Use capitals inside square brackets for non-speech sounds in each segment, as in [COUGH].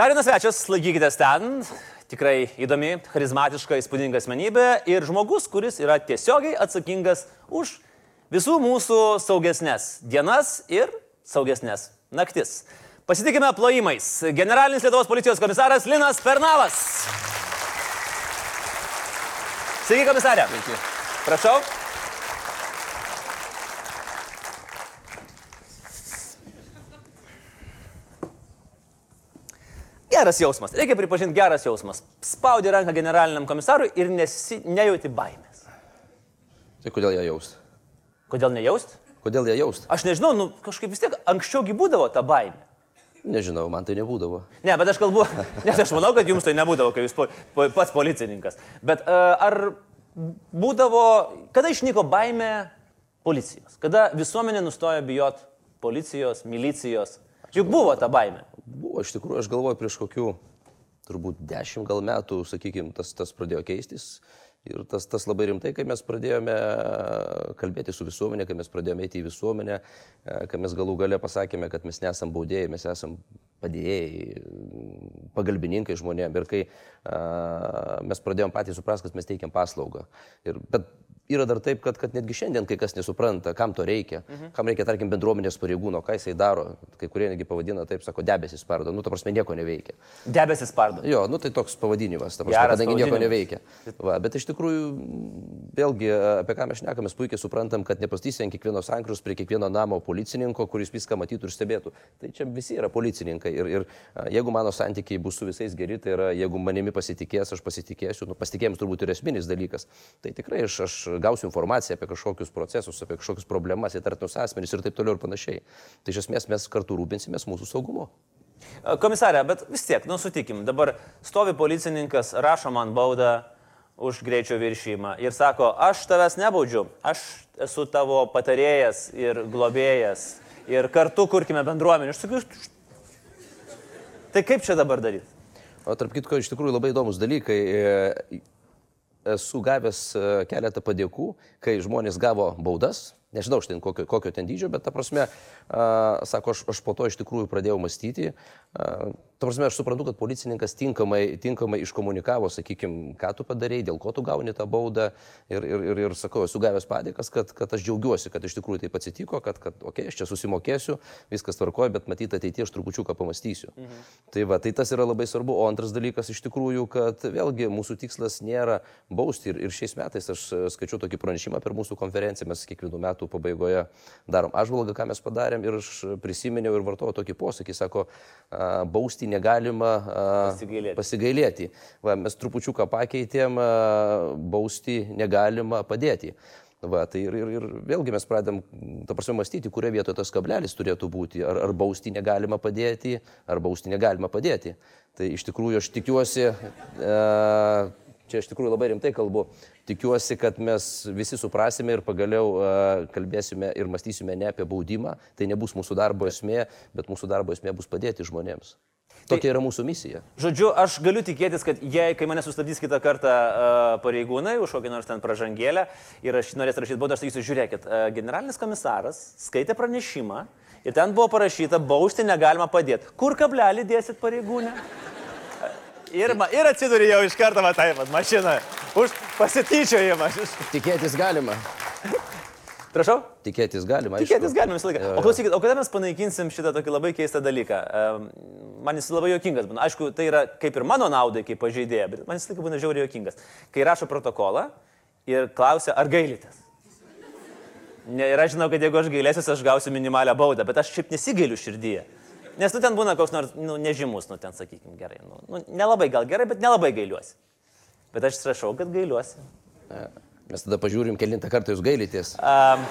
Dar vienas svečias, laikykitės ten. Tikrai įdomi, charizmatiška, įspūdinga asmenybė ir žmogus, kuris yra tiesiogiai atsakingas už visų mūsų saugesnės dienas ir saugesnės naktis. Pasitikime plojimais. Generalinis Lietuvos policijos komisaras Linas Pernavas. Sveiki, komisarė. Sveiki. Prašau. Geras jausmas, reikia pripažinti geras jausmas. Spaudi ranką generaliniam komisarui ir nesi, nejauti baimės. Tai kodėl ją jaust? Kodėl nejaust? Kodėl ją jaust? Aš nežinau, nu kažkaip vis tiek anksčiaugi būdavo ta baimė. Nežinau, man tai nebūdavo. Ne, bet aš kalbu, [LAUGHS] nes aš manau, kad jums tai nebūdavo, kai jūs po, po, pats policininkas. Bet uh, ar būdavo, kada išnyko baimė policijos? Kada visuomenė nustojo bijot policijos, milicijos? Juk buvo ta baimė. Buvo, iš tikrųjų, aš galvoju, prieš kokių turbūt dešimt gal metų, sakykime, tas, tas pradėjo keistis. Ir tas, tas labai rimtai, kai mes pradėjome kalbėti su visuomenė, kai mes pradėjome eiti į visuomenę, kai mes galų gale pasakėme, kad mes nesam baudėjai, mes esam padėjėjai, pagalbininkai žmonėms. Ir kai a, mes pradėjome patys suprasti, kad mes teikiam paslaugą. Ir, bet yra dar taip, kad, kad netgi šiandien kai kas nesupranta, kam to reikia, mhm. kam reikia, tarkim, bendruomenės pareigūno, ką jisai daro, kai kurie netgi pavadina taip, sako, debesis spardo, nu, ta prasme, nieko neveikia. Debesis spardo. Jo, nu, tai toks pavadinimas, ta prasme, kadangi nieko neveikia. Va, bet iš tikrųjų, vėlgi, apie ką mes šnekame, mes puikiai suprantam, kad nepastysi ant kiekvieno sankrius prie kiekvieno namo policininko, kuris viską matytų ir stebėtų. Tai čia visi yra policininkai ir, ir jeigu mano santykiai bus su visais geri, tai yra, jeigu manimi pasitikės, aš pasitikėsiu, nu, pasitikėjimas turbūt ir esminis dalykas. Tai tikrai aš, aš gausiu informaciją apie kažkokius procesus, apie kažkokius problemas, įtartinus asmenys ir taip toliau ir panašiai. Tai iš esmės mes kartu rūpinsimės mūsų saugumu. Komisarė, bet vis tiek, nu sutikim, dabar stovi policininkas, rašo man baudą už greičio viršymą ir sako, aš tavęs nebaudžiu, aš esu tavo patarėjas ir globėjas ir kartu kurkime bendruomenę. Aš sakiau, tai kaip čia dabar daryti? O tarp kitko, iš tikrųjų labai įdomus dalykai esu gavęs e, keletą padėkų, kai žmonės gavo baudas, nežinau štai kokio, kokio ten dydžio, bet ta prasme, a, sako, aš, aš po to iš tikrųjų pradėjau mąstyti, a, Ta prasme, aš suprantu, kad policininkas tinkamai, tinkamai iškomunikavo, sakykime, ką tu padarėjai, dėl ko tu gauni tą baudą. Ir, ir, ir, ir sakau, esu gavęs padėkas, kad, kad aš džiaugiuosi, kad iš tikrųjų taip atsitiko, kad, kad okei, okay, aš čia susimokėsiu, viskas tvarkoja, bet matyti ateityje aš trupučiuką pamastysiu. Mhm. Tai va, tai tas yra labai svarbu. O antras dalykas iš tikrųjų, kad vėlgi mūsų tikslas nėra bausti. Ir, ir šiais metais aš skaičiu tokį pranešimą per mūsų konferenciją, mes kiekvienų metų pabaigoje darom apžvalgą, ką mes padarėm. Ir aš prisiminiau ir vartojau tokį posakį, sako, bausti negalima pasigailėti. pasigailėti. Va, mes trupučiuką pakeitėm, bausti negalima padėti. Va, tai ir, ir, ir vėlgi mes pradėm, ta prasme, mąstyti, kurioje vietoje tas kablelis turėtų būti. Ar, ar bausti negalima padėti, ar bausti negalima padėti. Tai iš tikrųjų aš tikiuosi, čia iš tikrųjų labai rimtai kalbu, tikiuosi, kad mes visi suprasime ir pagaliau kalbėsime ir mąstysime ne apie baudimą, tai nebus mūsų darbo esmė, bet mūsų darbo esmė bus padėti žmonėms. Tokia tai, yra mūsų misija. Žodžiu, aš galiu tikėtis, kad jei, kai mane sustabdys kitą kartą uh, pareigūnai už kokį nors ten pražangėlę ir aš norės rašyti baudą, aš sakysiu, žiūrėkit, uh, generalinis komisaras skaitė pranešimą ir ten buvo parašyta, bausti negalima padėti. Kur kablelį dėsit pareigūnę? Ir, ir atsiduri jau iš karto, va taip, mašinoje. Už pasityčiojimą. Tikėtis galima. Prašau? Tikėtis galima. Tikėtis galima visą laiką. O klausykit, o kada mes panaikinsim šitą tokį labai keistą dalyką? Man jis labai jokingas būna. Aišku, tai yra kaip ir mano naudai, kaip pažeidėja, bet man jis laiką būna žiauriai jokingas. Kai rašo protokolą ir klausia, ar gailitės. Ne, ir aš žinau, kad jeigu aš gailėsiu, aš gausiu minimalią baudą, bet aš šiaip nesigailiu širdyje. Nes tu ten būna koks nors nu, nežymus, nu ten sakykim gerai. Nu, nu, nelabai gal gerai, bet nelabai gailiuosi. Bet aš rašau, kad gailiuosi. Mes tada pažiūrim, kelintą kartą jūs gailitės. Um,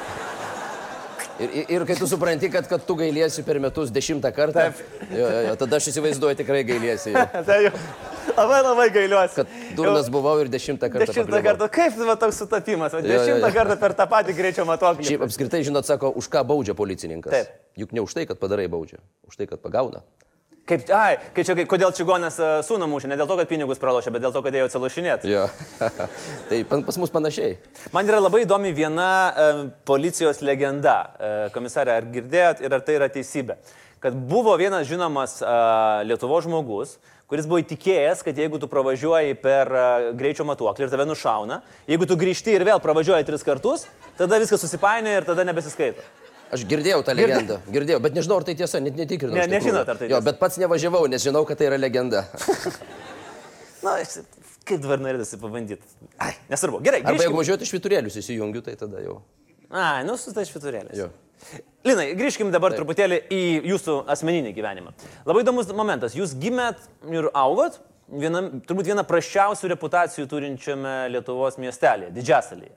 Ir, ir kai tu supranti, kad, kad tu gailiesi per metus dešimtą kartą, jo, jo, jo, tada aš įsivaizduoju tikrai gailiesi. [LAUGHS] tai jau. Labai labai gailiuosi. Kad durnas buvau ir dešimtą kartą. Dešimtą kartą. Kaip va, toks sutapimas? Va, dešimtą jo, jo. kartą per tą patį greičio matuoklį. Šiaip apskritai, žinot, sako, už ką baudžia policininkas. Taip. Juk ne už tai, kad padarai baudžia, už tai, kad pagauna. Kaip, ai, kai čia, kodėl čigonės uh, sūnų mušė, ne dėl to, kad pinigus pralošė, bet dėl to, kad ėjo atsilošinėti. Jo. [LAUGHS] tai pas mus panašiai. Man yra labai įdomi viena uh, policijos legenda. Uh, komisarė, ar girdėjot ir ar tai yra teisybė? kad buvo vienas žinomas uh, Lietuvo žmogus, kuris buvo įtikėjęs, kad jeigu tu pravažiuoji per uh, greičio matuoklį ir tave nušauna, jeigu tu grįžti ir vėl pravažiuoji tris kartus, tada viskas susipainioja ir tada nebesiskaito. Aš girdėjau tą legendą, girdėjau, bet nežinau, ar tai tiesa, net netikrinau. Ne, iš nežinot, ar tai Jo, tiesa. bet pats nevažiavau, nes žinau, kad tai yra legenda. [LAUGHS] Na, aš- kaip dabar norėtųsi pabandyti. Ai, nesvarbu. Gerai, Arba grįžkim. jeigu važiuoti iš viturėlius įsijungiu, tai tada jau. Ai, nu, su tai šviturėlės. Jo. Linai, grįžkim dabar Taip. truputėlį į jūsų asmeninį gyvenimą. Labai įdomus momentas. Jūs gimėt ir augot vienam, turbūt vieną praščiausių reputacijų turinčiame Lietuvos miestelėje, Didžiasalėje.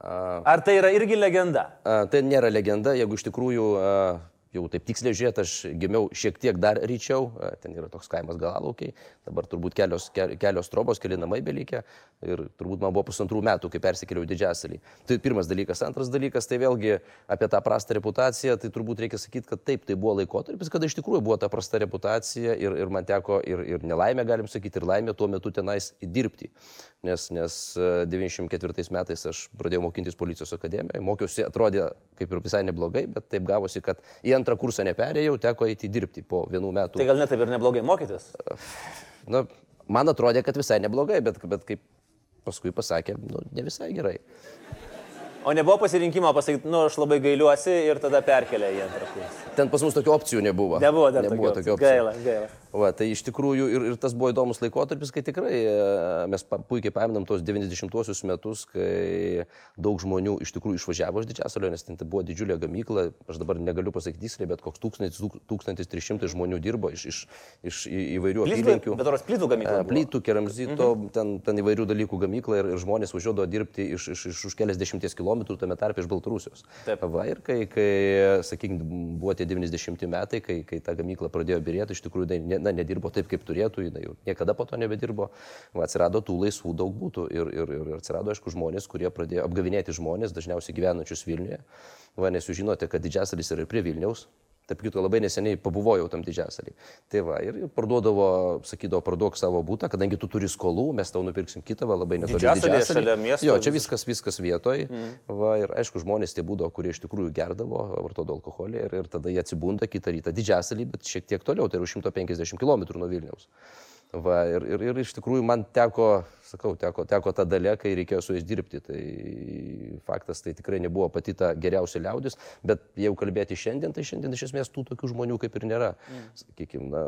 Ar tai yra irgi legenda? tai nėra legenda, jeigu iš tikrųjų jau taip tiksliai žiūrėt, aš gimiau šiek tiek dar ryčiau, ten yra toks kaimas galalaukiai, dabar turbūt kelios, ke- kelios trobos, keli namai belikė ir turbūt man buvo pusantrų metų, kai persikėliau Didžiasalį. Tai pirmas dalykas. Antras dalykas, tai vėlgi apie tą prastą reputaciją, tai turbūt reikia sakyti, kad taip, tai buvo laikotarpis, kada iš tikrųjų buvo ta prasta reputacija ir, ir man teko ir, ir nelaimė, galim sakyti, ir laimė tuo metu tenais dirbti. Nes, nes e, 94 metais aš pradėjau mokintis policijos akademijoje, mokiausi, atrodė kaip ir visai neblogai, bet taip gavosi, kad į antrą kursą neperėjau, teko eiti dirbti po vienų metų. Tai gal net taip ir neblogai mokytis? Na, man atrodė, kad visai neblogai, bet, bet kaip paskui pasakė, nu, ne visai gerai. O nebuvo pasirinkimo pasakyti, nu, aš labai gailiuosi ir tada perkelia į antrą kursą. Ten pas mus tokių opcijų nebuvo. Nebuvo nebuvo tokių opcijų. Gaila, gaila. Va, tai iš tikrųjų ir, ir tas buvo įdomus laikotarpis, kai tikrai e, mes pa, puikiai paminam tos 90-uosius metus, kai daug žmonių iš tikrųjų išvažiavo iš Didžiasalio, nes ten tai buvo didžiulė gamykla, aš dabar negaliu pasakyti tiksliai, bet koks 1000, 1300 žmonių dirbo iš, iš, iš įvairių apylinkių. bet oras plytų gamykla. E. Plytų, keramzito, mhm. ten, ten įvairių dalykų gamykla ir, ir žmonės važiuodavo dirbti iš, iš, iš už keliasdešimties kilometrų, tame tarpe iš Baltarusijos. Taip. Va, ir kai, kai sakykime, buvo tie 90 metai, kai, kai ta gamykla pradėjo birėti, iš tikrųjų, jinai ne, na, nedirbo taip, kaip turėtų, jinai jau niekada po to nebedirbo, va, atsirado tų laisvų daug būtų ir, ir, ir atsirado, aišku, žmonės, kurie pradėjo apgavinėti žmonės, dažniausiai gyvenančius Vilniuje. Va, nes jūs žinote, kad Didžiasalis yra prie Vilniaus. Taip kito labai neseniai pabuvojau tam didžiasalį. Tai va, ir parduodavo, sakydavo, parduok savo būtą, kadangi tu turi skolų, mes tau nupirksim kitą, va, labai netoli Didžiasalį. miesto, Jo, čia viskas, viskas vietoj. Mm. Va, ir aišku, žmonės tie būdavo, kurie iš tikrųjų gerdavo, vartodavo alkoholį ir, ir tada jie atsibunda kitą rytą didžiasalį, bet šiek tiek toliau, tai yra už 150 km nuo Vilniaus. Va, ir, ir, ir iš tikrųjų man teko, sakau, teko, teko ta dalė, kai reikėjo su jais dirbti. Tai faktas, tai tikrai nebuvo pati ta geriausia liaudis, bet jeigu kalbėti šiandien, tai šiandien iš esmės tų tokių žmonių kaip ir nėra. Mm. Sakykime, na,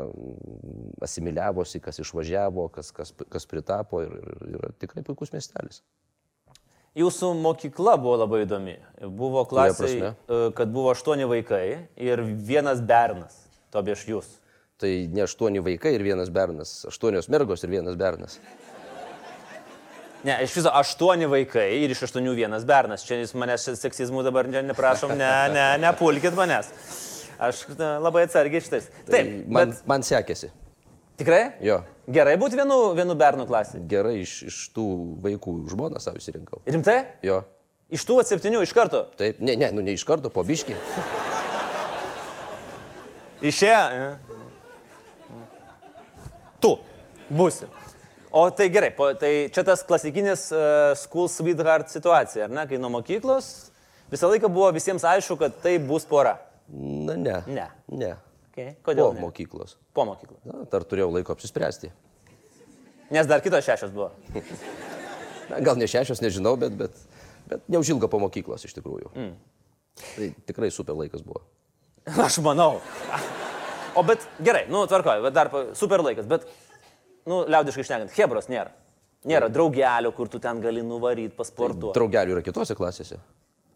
asimiliavosi, kas išvažiavo, kas, kas, kas pritapo ir, ir yra tikrai puikus miestelis. Jūsų mokykla buvo labai įdomi. Buvo klasė, prasme? kad buvo aštuoni vaikai ir vienas bernas. To bieš jūs. Tai ne aštuoni vaikai ir vienas bernas, aštuonios mergos ir vienas bernas. Ne, iš viso aštuoni vaikai ir iš aštuonių vienas bernas. Čia jūs manęs seksizmų dabar ne, neprašom, ne, ne, nepulkit manęs. Aš na, labai atsargiai šitais. Taip, Tai man, bet man sekėsi. tikrai? Jo, Gerai būti vienu, vienu bernu klasė. gerai iš, iš tų vaikų žmoną savo įsirinkau. Rimtai? Jo, Iš tų septynių iš karto. taip, ne, ne, nu ne iš karto, po biški. Išėjo. Tu būsi. O tai gerai, po, tai čia tas klasikinis uh, school sweetheart situacija, ar ne? Kai nuo mokyklos visą laiką buvo visiems aišku, kad tai bus pora. Na ne. Ne. Ne. Okay. Po Kodėl? ne? mokyklos. Po mokyklos. Na, dar turėjau laiko apsispręsti. Nes dar kitos šešios buvo. [LAUGHS] Na, gal ne šešios, nežinau, bet, bet, bet neužilgo po mokyklos iš tikrųjų. Mm. Tai tikrai super laikas buvo. Aš manau. O bet gerai, nu tvarkoju, dar super laikas, bet, nu, liaudiškai išnekant, Hebros nėra. Nėra draugelio, kur tu ten gali nuvaryti, pasportuoti. Draugelių yra kitose klasėse.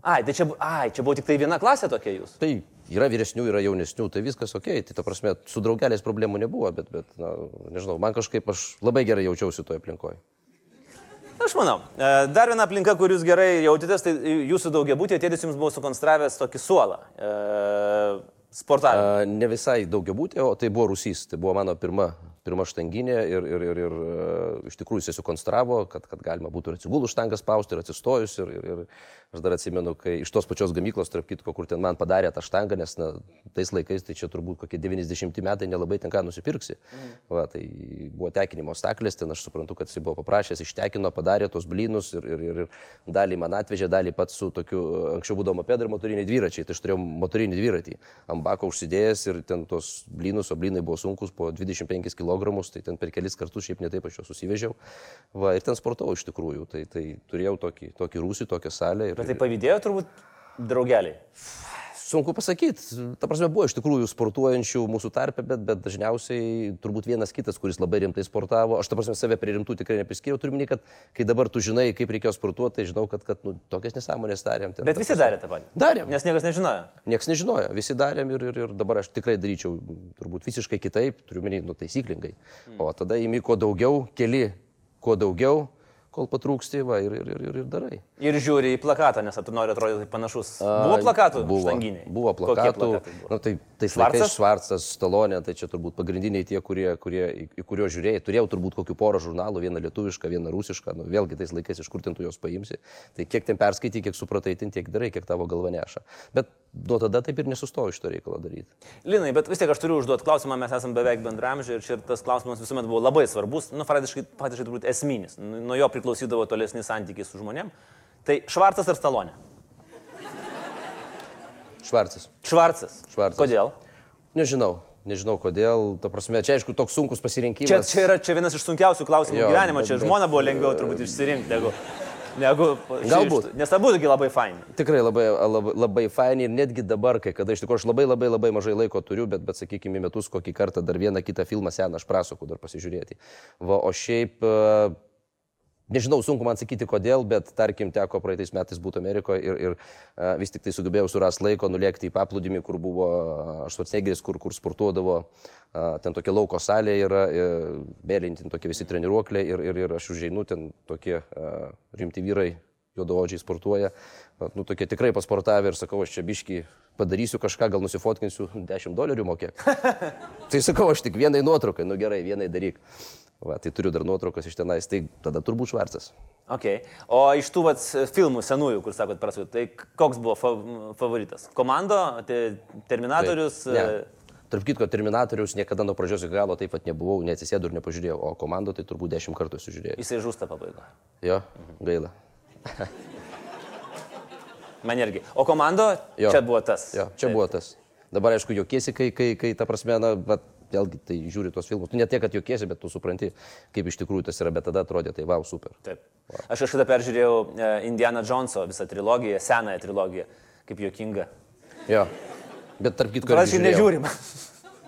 Ai, tai čia, ai, čia buvo tik tai viena klasė tokia jūs. Tai yra vyresnių, yra jaunesnių, tai viskas ok. Tai ta prasme, su draugeliais problemų nebuvo, bet, bet na, nežinau, man kažkaip aš labai gerai jaučiausi toje aplinkoje. Aš manau. E, Dar viena aplinka, kur jūs gerai jautėtės, tai jūsų daugiabutė tėtis jums buvo sukonstravęs tokį suolą. E, sportavimą. A, ne visai daugiabūtė, o tai buvo Rusys, tai buvo mano pirma, pirma štanginė ir, ir, ir, ir e, iš tikrųjų jis sukonstravo, kad, kad galima būtų ir atsigulų štangą spausti, ir atsistojus. Ir, ir, ir aš dar atsimenu, kai iš tos pačios gamyklos, tarp kitko, kur ten man padarė tą štangą, nes na, tais laikais, tai čia turbūt kokie 90 metai nelabai ten ką nusipirksi. Mm. Va, tai buvo tekinimo staklės, ten aš suprantu, kad jis buvo paprašęs, ištekino, padarė tos blynus ir, ir, ir, ir dalį man atvežė, dalį pats su tokiu, anksčiau būdavo mopedai ir motoriniai dviračiai, tai aš turėjau motorinį dviratį ant bako užsidėjęs ir ten tos blynus, o blynai buvo sunkus po 25 kg, tai ten per kelis kartus šiaip netaip aš juos susivežiau. Va, ir ten sportavau iš tikrųjų, tai, tai turėjau tokį, tokį rūsį, tokią salę. Ir, Bet tai pavydėjo turbūt draugeliai. Sunku pasakyti. Ta prasme, buvo iš tikrųjų sportuojančių mūsų tarpe, bet, bet dažniausiai turbūt vienas kitas, kuris labai rimtai sportavo. Aš ta prasme save prie rimtų tikrai nepriskiriau. Turiu minėti, kad kai dabar tu žinai, kaip reikėjo sportuoti, tai žinau, kad, kad nu, tokias nesąmonės darėm. Ten, Bet visi darė tą patį. Darėm. Nes niekas nežinojo. Niekas nežinojo, visi darėm ir, ir, ir dabar aš tikrai daryčiau turbūt visiškai kitaip, turiu minėti, nu, taisyklingai. O tada įmi kuo daugiau, keli kuo daugiau, kol patrūksti, va, ir, ir, ir, ir, darai. Ir žiūri į plakatą, nes tu nori atrodyti panašus. Buvo plakatų? Buvo, štanginiai? buvo Kokie plakatų. plakatai buvo? Nu, tai, tai Švarcas? Švarcas, Švarcas, Stalonė, tai čia turbūt pagrindiniai tie, kurie, kurie, į, kuriuos žiūrėjai. Turėjau turbūt kokių porą žurnalų, vieną lietuvišką, vieną rusišką. Nu, vėlgi tais laikais iš kur ten tu juos paimsi. Tai kiek ten perskaitai, kiek supratai, ten tiek darai, kiek tavo galva neša. Bet nuo tada taip ir nesustoju šito reikalo daryti. Linai, bet vis tiek aš turiu užduoti klausimą, mes esame beveik bendramžiai ir čia tas klausimas visuomet buvo labai svarbus, nu, faktiškai, faktiškai turbūt esminis. Nu, Nuo jo priklausydavo tolesni santykiai su žmonėm. Tai Švarcas ar Stalonė? Švarcas. Švarcas. Švarcas. Kodėl? Nežinau. Nežinau kodėl, ta prasme, čia aišku toks sunkus pasirinkimas. Čia, čia yra čia vienas iš sunkiausių klausimų Jo, gyvenimo, čia bet- žmona buvo lengviau turbūt išsirinkti negu... negu Galbūt. Nes abu tokie labai faini. Tikrai labai, labai, labai faini ir netgi dabar, kai kada iš tikrųjų aš labai labai labai mažai laiko turiu, bet, bet sakykime, metus kokį kartą dar vieną kitą filmą seną aš prasuku dar pasižiūrėti. Va, o šiaip, nežinau, sunku man sakyti kodėl, bet tarkim, teko praeitais metais būti Amerikoje ir, ir e, vis tik tai sugebėjau surasti laiko nulėkti į paplūdimį, kur buvo Švarcnegeris, kur, kur sportuodavo. E, Ten tokia lauko salė yra, e, mėlynti tokie visi treniruokliai ir, ir, ir aš užeinu, ten tokie e, rimti vyrai juodaodžiai sportuoja, nu, tokie tikrai pasportavę ir sakau, aš čia biški padarysiu kažką, gal nusifotkinsiu 10 dolerių mokėk. [LAUGHS] tai sakau, aš tik vienai nuotraukai, nu gerai, vienai daryk. Va, tai turiu dar nuotraukas iš tenais, tai tada turbūt švarcas. Okay. O iš tų vat, filmų senųjų, kur sakot, prasut, tai koks buvo fa favoritas? Komando, te, Terminatorius? Tai, e, ne. Tarp kitko, Terminatorius niekada nuo pradžios iki galo taip pat nebuvau, neatsisėdau ir nepažiūrėjau, o komando tai turbūt 10 kartų sužiūrėjau. Jisai žūsta pabaigoje. Jo, gaila. Man irgi. O komando, Jo. čia buvo tas. Jo, čia Taip. buvo tas. Dabar aišku, jokiesi, kai, kai, kai ta prasme, na, bet vėlgi tai žiūri tuos filmus. Tu ne tiek, kad jokiesi, bet tu supranti, kaip iš tikrųjų tas yra, bet tada atrodė, tai wow, super. Taip. Aš kažkada peržiūrėjau e, Indiana Joneso visą trilogiją, senąją trilogiją, kaip juokinga. Jo. Bet tarp kitko, aš žiūrėjau. nežiūrim.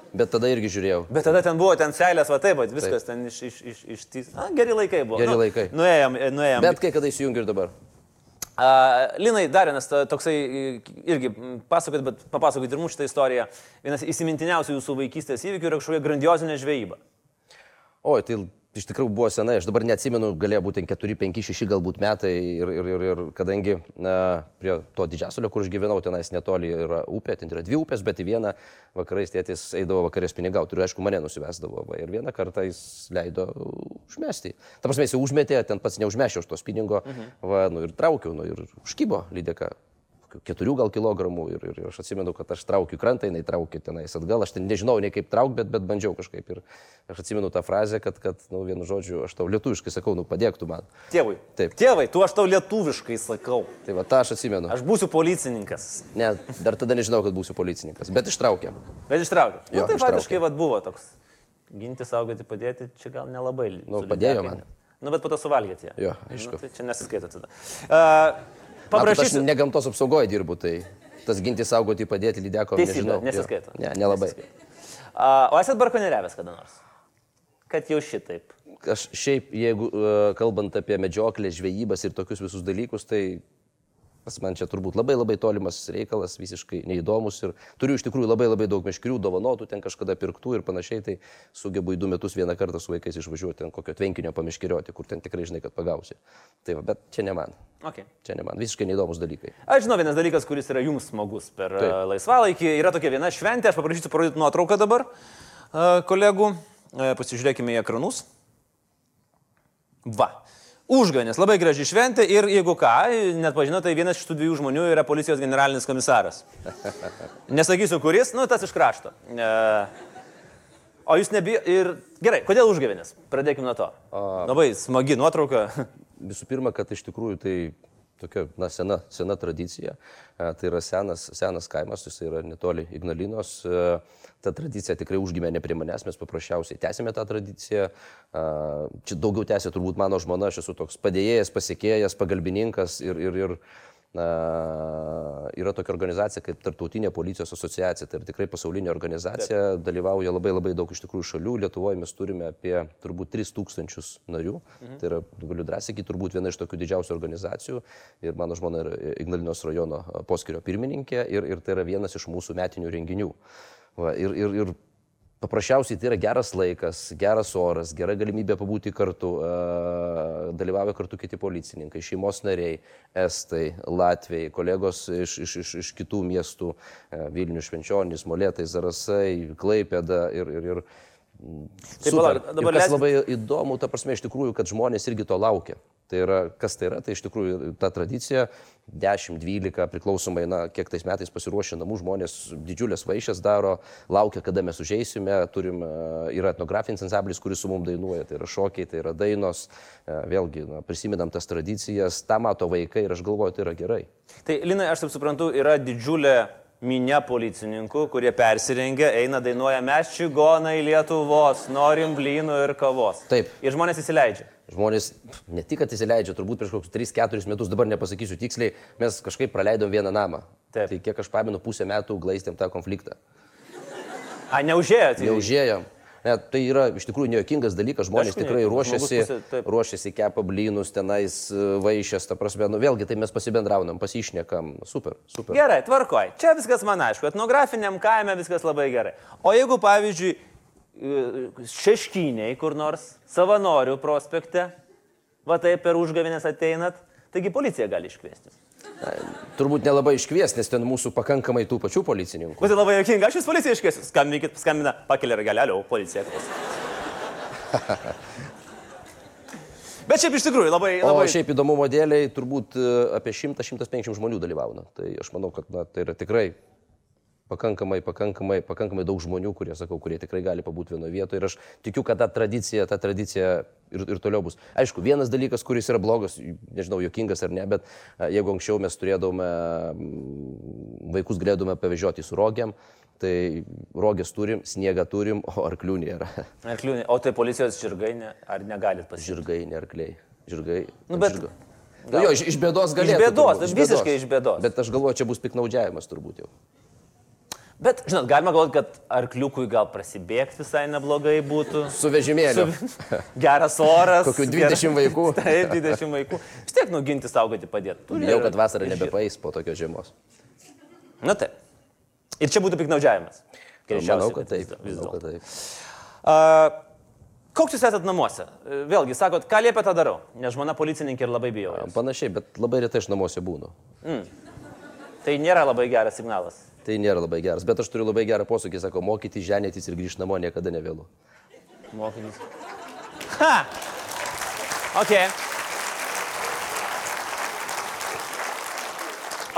Bet tada irgi žiūrėjau. Bet tada ten buvo ten seilės, va taip, va, viskas ten iš... iš, iš, iš tys... A, geri laikai buvo. Geri Nu, laikai. Nuėjom, e, nuėjom. Bet kai kada įsijungiu ir dabar. A, Linai, dar vienas toksai irgi pasakot, bet papasakot ir mums šitą istoriją. Vienas įsimintiniausių jūsų vaikystės įvykių yra kažkokia grandiozinė žvejyba. Oi, tai iš tikrųjų buvo senai, aš dabar neatsimenu, galėjo būti 4, 5, 6 galbūt metai ir, ir, ir, ir kadangi na, prie to didžiasolio, kur aš gyvenau, tenais netoli yra upė, ten yra dvi upės, bet į vieną vakarais tėtis eidavo vakarės pinigauti ir aišku mane nusivesdavo. Va, ir vieną kartą jis leido užmesti. Ta prasme, jis užmetė, ten pats neužmešiau už tos pinigo, mhm. va, nu, ir traukiau, nu, ir užkybo lydeka. Keturių gal kilogramų ir, ir, aš atsimenu, kad aš traukiu krantą, jinai traukia tenais atgal, aš ten nežinau nei kaip trauk, bet, bet bandžiau kažkaip. Ir aš atsimenu tą frazę, kad, kad nu, vienu žodžiu, aš tau lietuviškai sakau, nu padėk tu man. Tėvui. Taip. Tėvai, tu aš tau lietuviškai sakau. Tai va tą aš atsimenu. Aš būsiu policininkas. Ne, dar tada nežinau, kad būsiu policininkas, bet ištraukė. Bet ištraukiu. Jo, Nu, tai ištraukė. faktiškai vat, buvo toks. Ginti, saugoti, padėti, čia gal nelabai. Nu, padėjo man. Nu, bet po to suvalgėte. Jo, aišku. Nu, tai čia nesiskaito tada. Uh, Matot, aš Paprašysiu. ne gamtos apsaugoje dirbu, tai tas ginti saugoti, padėti lydeko. Nežinau. nesiskaito. Ne, nelabai. Uh, o esat barkoneriavęs kada nors? Kad jau šitaip. Aš šiaip, jeigu uh, kalbant apie medžioklę, žvejybas ir tokius visus dalykus, tai pas man čia turbūt labai labai tolimas reikalas, visiškai neįdomus ir turiu iš tikrųjų labai labai daug meškerių, dovanotų, ten kažkada pirktų ir panašiai, tai sugebu į du metus vieną kartą su vaikais išvažiuoti ten kokio tvenkinio pamiškerioti, kur ten tikrai žinai, kad pagausi. Tai va, bet čia ne man. Okay. Čia ne man. Visiškai neįdomus dalykai. Aš žinau vienas dalykas, kuris yra jums smagus per Taip. Taip. laisvalaikį. Yra tokia viena šventė, aš paprašysiu parodyti nuotrauką dabar uh, kolegų. E, Pasižiūrėkime į ekranus. Va. Užgavėnės, labai graži šventė ir jeigu ką, net pažinote, tai vienas iš tų dviejų žmonių yra policijos generalinis komisaras. [LAUGHS] Nesakysiu kuris, nu tas iš krašto. E, o jūs nebijo ir gerai, kodėl užgavėnės? Pradėkime nuo to. Labai smagi nuotrauka. [LAUGHS] Visų pirma, kad iš tikrųjų tai tokia na, sena, sena tradicija. E, Tai yra senas, senas kaimas, jis yra netoli Ignalinos. E, Ta tradicija tikrai užgimė prie manęs, mes paprasčiausiai tęsėme tą tradiciją. E, Čia daugiau tęsė turbūt mano žmona, aš esu toks padėjėjas, pasiekėjas, pagalbininkas ir, ir, ir yra tokia organizacija kaip Tartautinė policijos asociacija, tai yra tikrai pasaulinė organizacija, Taip. dalyvauja labai labai daug iš tikrųjų šalių, Lietuvoje mes turime apie turbūt 3000 narių, mhm. tai yra, galiu drąsiai sakyti, turbūt viena iš tokių didžiausių organizacijų ir mano žmona yra Ignalinos rajono poskirio pirmininkė ir, ir tai yra vienas iš mūsų metinių renginių. Va, ir, ir, ir Paprasčiausiai tai yra geras laikas, geras oras, gera galimybė pabūti kartu, dalyvauja kartu kiti policininkai, šeimos nariai, estai, latviai, kolegos iš, iš, iš, iš kitų miestų, Vilnius, Švenčionys, Molėtai, Zarasai, Klaipėda ir, ir, ir Tai Super. palauk, dabar ir kas labai įdomu, ta prasme, iš tikrųjų, kad žmonės irgi to laukia. Tai yra, kas tai yra, tai iš tikrųjų ta tradicija. 10-12 priklausomai, na, kiek tais metais pasiruošę namų žmonės didžiulės vaišės daro, laukia, kada mes užeisime, turim, e, yra etnografinis ansamblis, kuris su mum dainuoja, tai yra šokiai, tai yra dainos, e, vėlgi, na, prisiminam tas tradicijas, tą mato vaikai ir aš galvoju, tai yra gerai. Tai Linai, aš taip suprantu, yra didžiulė minė policininkų, kurie persirengia, eina dainuoja mes čigonai Lietuvos, norim blynų ir kavos. Taip. Ir žmonės įsileidžia. Žmonės ne tik, įsileidžia, turbūt prieš kokius 3-4 metus, dabar nepasakysiu tiksliai, mes kažkaip praleidom vieną namą. Taip. Tai kiek aš pamenu, pusę metų glaistėm tą konfliktą. A, neužėjot? Jau užėjom. Ne, tai yra iš tikrųjų nejokingas dalykas, žmonės Aišku, tikrai ruošiasi, pusė- ruošiasi kepa blynus, tenais e, vaišės, ta prasme, nu vėlgi tai mes pasibendraunam, pasišnekam, super, super. Gerai, tvarkoj. Čia viskas man aišku. Etnografiniam kaime viskas labai gerai. O jeigu, pavyzdžiui, e, šeškiniai kur nors, savanorių prospekte, va taip per užgavinės ateinat, taigi policija gali iškviesti. Turbūt nelabai iškvies, nes ten mūsų pakankamai tų pačių policininkų. Bet tai labai jokinga, aš jūs policiją iškviesiu. Skambinkit, skambina, pakelia ragelį, o policija. [LAUGHS] Bet šiaip iš tikrųjų labai... O labai... šiaip įdomumo dėliai turbūt e, apie 100-150 žmonių dalyvauna. Tai aš manau, kad na, tai yra tikrai pakankamai, pakankamai, pakankamai daug žmonių, kurie, sakau, kurie tikrai gali pabūti vienoje vietoje. Ir aš tikiu, kad ta tradicija, ta tradicija ir, ir toliau bus. Aišku, vienas dalykas, kuris yra blogas, nežinau, jokingas ar ne, bet jeigu anksčiau mes turėdavome, vaikus galėdavome pavežioti su rogiam, tai rogės turim, sniegą turim, o arklių nėra. [LAUGHS] Arkliūnė. O tai policijos žirgai, ne, ar negalit pasižiūrėti? Žirgai, ne arkliai. Žirgai. Nu, bet- žirgo. Nu, jo, iš, iš bėdos galėtų. bėdos, turbūt, visiškai iš bėdos. Bet aš galvoju, čia bus piknaudžiavimas turbūt jau. Bet, žinot, galima galvoti, kad arkliukui gal prasibėgti visai neblogai būtų. Su vežimėliu. Su- [LAUGHS] Geras oras. Kokių 20 vaikų. [LAUGHS] Taip, 20 vaikų. Vis tiek nuginti, saugoti, padėti. Turi Bijau, kad vasarą ir nebepais po tokios žiemos. Na taip. Ir čia būtų piknaudžiavimas. Manau, kad taip. vis dėlto. A, Koks jūs esate namuose? Vėlgi, sakot, ką liepia tą darau, nes žmona policininkė ir labai bijo. Panašiai, bet labai retai aš namuose būnu. Tai nėra labai geras signalas. Tai nėra labai geras. Bet aš turiu labai gerą posūkį, sako, mokyti, ženytis ir grįžti namo niekada nevėlu. Mokytis. Ha! Ok.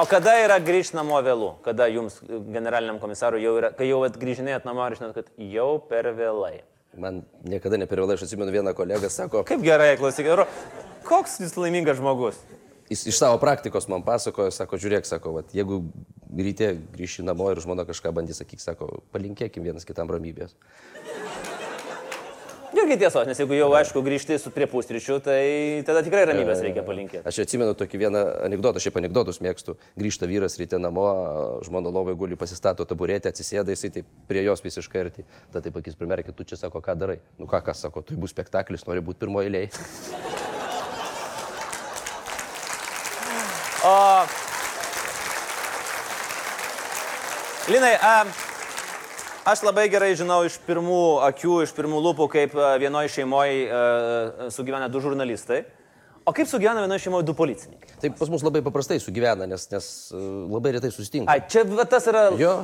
O kada yra grįžti namo vėlų? Kada jums, generaliniam komisarui, jau yra, kai jau grįžinėjot namo ir žinot, kad jau per vėlai? Man niekada ne per vėlai, aš atsimenu vieną kolegą, sako, Kaip gerai, klausykit, Ro- koks jūs laimingas žmogus? Jis iš savo praktikos man pasakojo, sako, žiūrėk, sako, vat, jeigu ryte grįši namo ir žmona kažką bandys sakyti, sako, palinkėkim vienas kitam ramybės. Irgi tiesos, nes jeigu jau, aišku, grįžti su prie pusryčių, tai tada tikrai ramybės reikia palinkėti. Aš atsimenu tokį vieną anegdotą, šiaip anegdotus mėgstu. Grįžta vyras ryte namo, žmona lovai guli, pasistato taburetę, atsisėda, jisai taip prie jos visiškai arti. Tada taip akis primerkia, tu čia sako, ką darai. Nu ką, kas sako, tai bus spektaklis, nori būti pirmoji eilėje. O... Linai, a, aš labai gerai žinau iš pirmų akių, iš pirmų lūpų, kaip a, vienoje šeimoje sugyvena du žurnalistai. O kaip sugyvena vienoje šeimoje du policininkai? Tai pas mus labai paprastai sugyvena, nes, nes labai retai susitinka. Ai, čia tas yra Jo.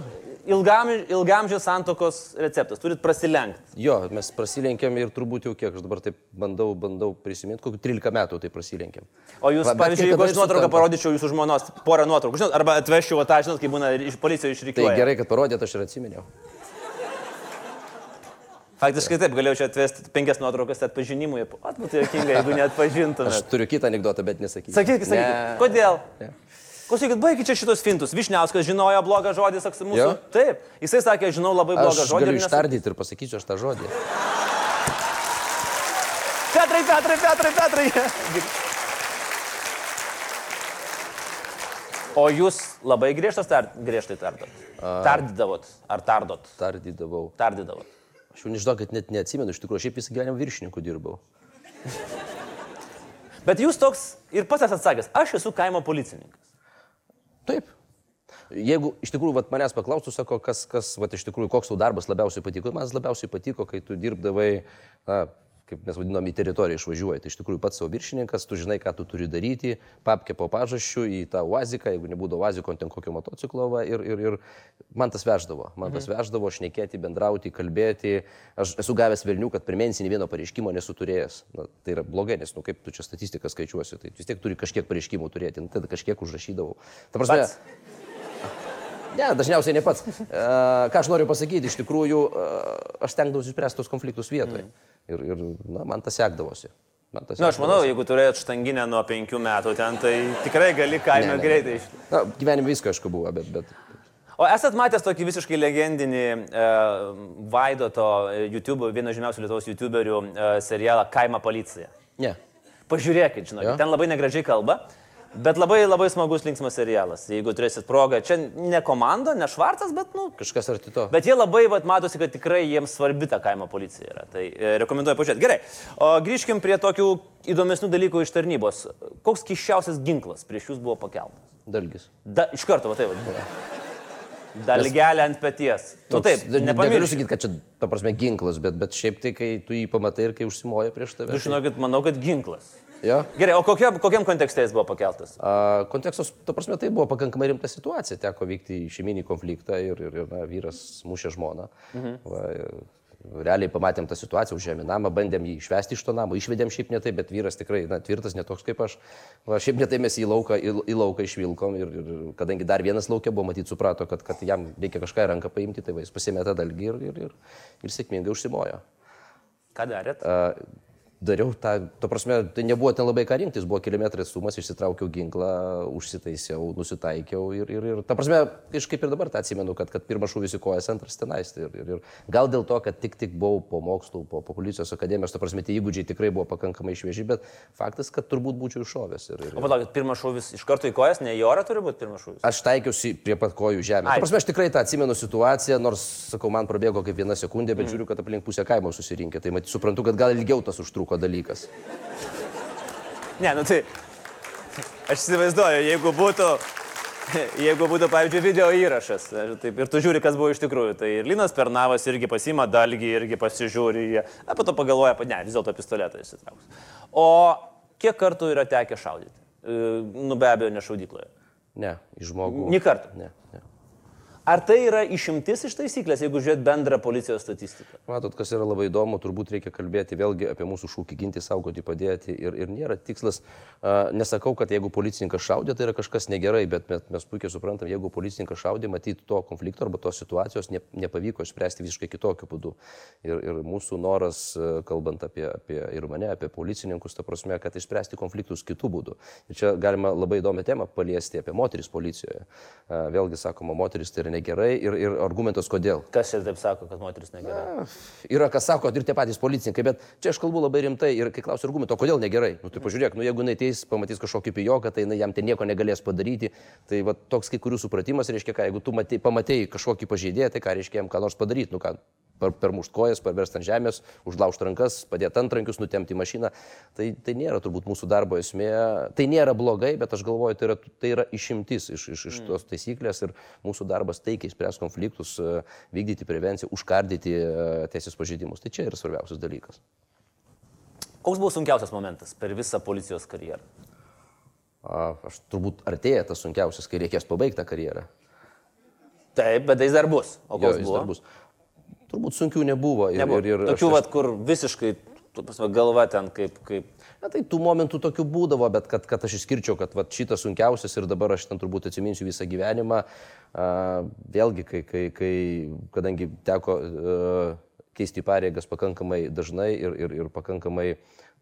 Ilgam, ilgamžės santokos receptas, turit prasilenkti. Jo, mes prasilenkėm ir turbūt jau kiek, aš dabar taip bandau, bandau prisiminti, kokiu 13 metų tai prasilenkėm. O jūs, Va, pavyzdžiui, jeigu aš nuotrauką parodyčiau jūsų žmonos, porą nuotraukų, žinot, arba atvežčiau tą, žinot, kai būna iš policijos Tai išrikiuoja. gerai, kad parodėt, aš ir atsiminiau. Faktiškai taip, galėjau čia atvesti penkias nuotraukas atpažinimui. O, būtų jokinga, jeigu Aš neatpažintumėt. turiu kitą anegdotą, bet nesakysiu. Sakykit, sakykit, Ne. kodėl? Ne. Klausykit, baigit čia šitos fintus. Višniauskas žinojo blogą žodį, saks mūsų. Jo? Taip, jisai sakė, žinau labai blogą Aš žodį. galiu ištardyti ir pasakysiu aš tą žodį. Petrai, Petrai, Petrai, Petrai. O jūs labai griežtas tar, griežtai tardot? Tardydavot ar tardot? Tardydavau. Tardydavot. Aš jau nežinau, kad net neatsimenu, iš tikrųjų, šiaip visą gyvenimą viršininku dirbau. Bet jūs toks ir pats esate atsakęs, aš esu kaimo policininkas. Taip. Jeigu iš tikrųjų vat, manęs paklaustų, sako, kas, kas vat, iš tikrųjų, koks tau darbas labiausiai patiko, man labiausiai patiko, kai tu dirbdavai, na, kaip mes vadinam, į teritoriją išvažiuoji. Tai iš tikrųjų pats savo viršininkas, tu žinai, ką tu turi daryti, papkė po pažasčių į tą uaziką, jeigu nebūdavo uaziko, ten kokio motociklo va, ir, ir, ir man tas veždavo. Man tas veždavo šnekėti, bendrauti, kalbėti. Aš esu gavęs velnių, kad per mėnesį nei vieno pareiškimo nesu turėjęs. Na, tai yra blogai, nes, nu, kaip tu čia statistiką skaičiuosi, tai vis tiek turi kažkiek pareiškimų turėti, nu, tada kažkiek užrašydavau. Ta prasme, Pats? Ne, dažniausiai ne pats. Ką aš noriu pasakyti, iš tikrųjų, aš stengdavausi spręsti tos konfliktus vietoje. Ir, ir na, man tas sekdavosi. Man tas Na, aš manau, jeigu turėjot štanginę nuo penkių metų ten, tai tikrai gali kaime Ne, ne. greitai iš... Na, gyvenime visko, aišku, buvo, bet... bet... O esat matęs tokį visiškai legendinį e, Vaidoto YouTube, vieno žymiausių Lietuvos YouTuberių e, serialą Kaimo policija. Ne. Pažiūrėkit, žinokit, Jo. ten labai negražiai kalba, bet labai labai smagus linksmas serialas. Jeigu turėsit progą, čia ne komanda, ne švartas, bet, nu, Kažkas arti to. Bet jie labai, vat, matosi, kad tikrai jiems svarbi ta kaimo policija yra. Tai e, rekomenduoju pažiūrėti. Gerai, o grįžkim prie tokių įdomesnių dalykų iš tarnybos. Koks kiščiausias ginklas prieš jūs buvo pakeltas? Dalgis. Da, iš karto, va taip. va. Dalgelė ant peties. Nu taip, ne- negaliu nepamirškit. sakyti, kad čia, ta prasme, ginklas, bet, bet šiaip tai, kai tu jį pamatai ir kai užsimoja prieš tave. Jūs žinokit, manau, kad ginklas. Jo. Gerai, o kokiam, kokiam kontekste jis buvo pakeltas? A, Kontekstas, ta prasme, tai buvo pakankamai rimta situacija. Teko vykti į šeiminį konfliktą ir, ir, ir na, vyras mušė žmoną. Mhm. Va, realiai pamatėm tą situaciją, užėmė namą, bandėm jį išvesti iš to namo, išvedėm šiaip netai, bet vyras tikrai na, tvirtas, netoks kaip aš. Va, šiaip netai mes į lauką, į, į lauką išvilkom ir, ir kadangi dar vienas laukia buvo, matyt, suprato, kad, kad jam reikia kažką į ranką paimti, tai va, jis pasėmė tą dalgį ir, ir, ir, ir sėkmingai užsimojo. Ką darėt? A, Dariau tą, to prasme, tai nebuvo ten labai ką rinktis, buvo keli metrai atstumas, išsitraukiau ginklą, užsitaisiau, nusitaikiau ir, ir, ir ta prasme, aš kaip ir dabar tą atsimenu, kad, kad pirmas šūvis į kojas, antras tenais. Ir, ir, ir gal dėl to, kad tik tik buvau po mokslų, po, po policijos akademijos, ta prasme, tie įgūdžiai tikrai buvo pakankamai švieži, bet faktas, kad turbūt būčiau iššovęs. Ir, ir, O palaukit, pirmas šūvis iš karto į kojas, ne į orą turi būti pirmas šūvis. Aš taikiausi prie pat kojų žemės. Ta prasme, aš tikrai tą atsimenu situaciją, nors, sakau, man prabėgo kaip viena sekundė, bet žiūriu, kad aplink pusę kaimo susirinkė. Tai matyt, suprantu, kad gal ilgiau tas užtruko dalykas. Ne, nu tai. Aš įsivaizduoju, jeigu būtų, jeigu būtų, pavyzdžiui, video įrašas taip, ir tu žiūri, kas buvo iš tikrųjų, tai ir Linas Pernavas irgi pasima dalgį, irgi pasižiūri, na, po to pagalvoja, ne, vis dėlto pistoletą įsitrauks. O kiek kartų yra tekę šaudyti? E, Nu, be abejo, ne šaudykloje. Ne, į žmogų. Nį kartą. Ne, ne. Ar tai yra išimtis iš taisyklės, jeigu žiūrėt bendrą policijos statistiką? Matot, kas yra labai įdomu, turbūt reikia kalbėti vėlgi apie mūsų šūkį ginti, saugoti, padėti. Ir, ir nėra tikslas, a, nesakau, kad jeigu policininkas šaudė, tai yra kažkas negerai, bet mes, mes puikiai suprantam, jeigu policininkas šaudė, matyti to konflikto arba tos situacijos ne, nepavyko išspręsti visiškai kitokiu būdu. Ir, ir mūsų noras, kalbant apie, apie ir mane, apie policininkus, ta prasme, kad išspręsti konfliktus kitų būdų. Ir čia galima labai įdomią temą paliesti apie moteris policijoje. A, Vėlgi sakoma, moteris tai yra negerai ir, ir argumentas kodėl. Kas čia taip sako, kad moteris negerai? Yra, kas sako, ir tie patys policininkai, bet čia aš kalbu labai rimtai ir kai klausiu argumento, kodėl negerai. Nu, tai pažiūrėk, nu, jeigu jinai ateis, pamatys kažkokį pijoką, tai jinai jam ten nieko negalės padaryti. Tai va, toks kai kurių supratimas reiškia, ką, jeigu tu matei, pamatėjai kažkokį pažeidėją, tai ką reiškia jam ką nors padaryti. Nu, ką, per, per mušt kojas, parverst ant žemės, užlaužti rankas, padėti ant rankius, nutemti mašiną. Tai, tai nėra turbūt mūsų darbo esmė. Tai nėra blogai, bet aš galvoju, tai yra, tai yra išimtis iš, iš, iš tos taisyklės ir mūsų darbas taikiai spręs konfliktus, e, vykdyti prevenciją, užkardyti e, teisės pažeidimus. Tai čia yra svarbiausias dalykas. Koks buvo sunkiausias momentas per visą policijos karjerą? Aš turbūt artėja tas sunkiausias, kai reikės pabaigti tą karjerą. Taip, bet jis dar bus. O Jo, koks jis buvo? dar bus. Turbūt sunkių nebuvo. Ir, Nebuvo. ir, ir Tokių, aš- vat, kur visiškai, tu prasme, galva ten kaip, kaip. Na, tai tų momentų tokių būdavo, bet kad, kad aš išskirčiau, kad vat, šitas sunkiausias ir dabar aš ten turbūt atsiminsiu visą gyvenimą. A, vėlgi, kai, kai, kai, kadangi teko a, keisti pareigas pakankamai dažnai ir, ir, ir pakankamai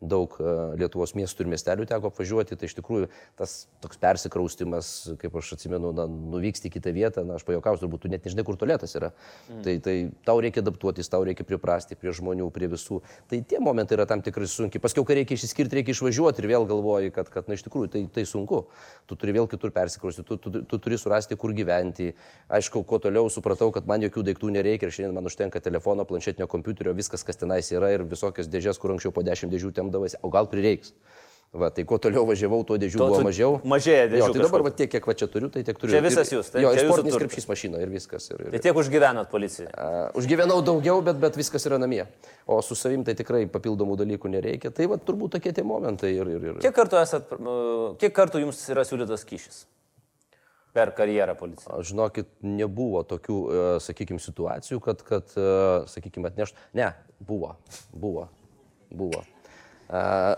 daug a, Lietuvos miestų ir miestelių teko apvažiuoti, tai iš tikrųjų tas toks persikraustimas, kaip aš atsimenu, na, nuvyksti į kitą vietą, na, aš pajokausiu, turbūt tu net nežinai, kur tolėtas yra. Mm. Tai, tai tau reikia adaptuotis, tau reikia priprasti prie žmonių, prie visų. Tai tie momentai yra tam tikrai sunkiai. Paskiau, kai reikia išsiskirti, reikia išvažiuoti ir vėl galvoji, kad, kad na, iš tikrųjų tai, tai sunku. Tu turi vėl kitur persikrausti, tu, tu, tu turi surasti, kur gyventi. Aišku, kuo toliau supratau, kad man jokių daiktų nereikia ir šiandien man užtenka telefono, planšetinio kompiuterio, viskas, kas tenais yra ir visokios dėžės, kur anksčiau po dešimt dėžių temdavasi, o gal prireiks. Va, tai kuo toliau važiavau, tuo dėžių Tuo- buvo mažiau. mažėja dėžių Jo, tai dabar va, tiek, kiek va čia turiu, tai tiek turiu. Čia visas jūs, taip? Jo, Čia sportinis krepšys mašina ir viskas. Ir, ir, Tai tiek užgyvenot policijoje. Uh, užgyvenau daugiau, bet, bet viskas yra namie. O su savim tai tikrai papildomų dalykų nereikia. Tai va turbūt tokie tie momentai. Ir, ir, ir. Kiek kartų, esat, kiek kartų jums yra siūlytas kyšis per karjerą policijoje? Aš Žinokit, nebuvo tokių, sakykime, situacijų, kad, kad sakykime, atnešt. Ne, buvo. Buvo. Buvo. Uh,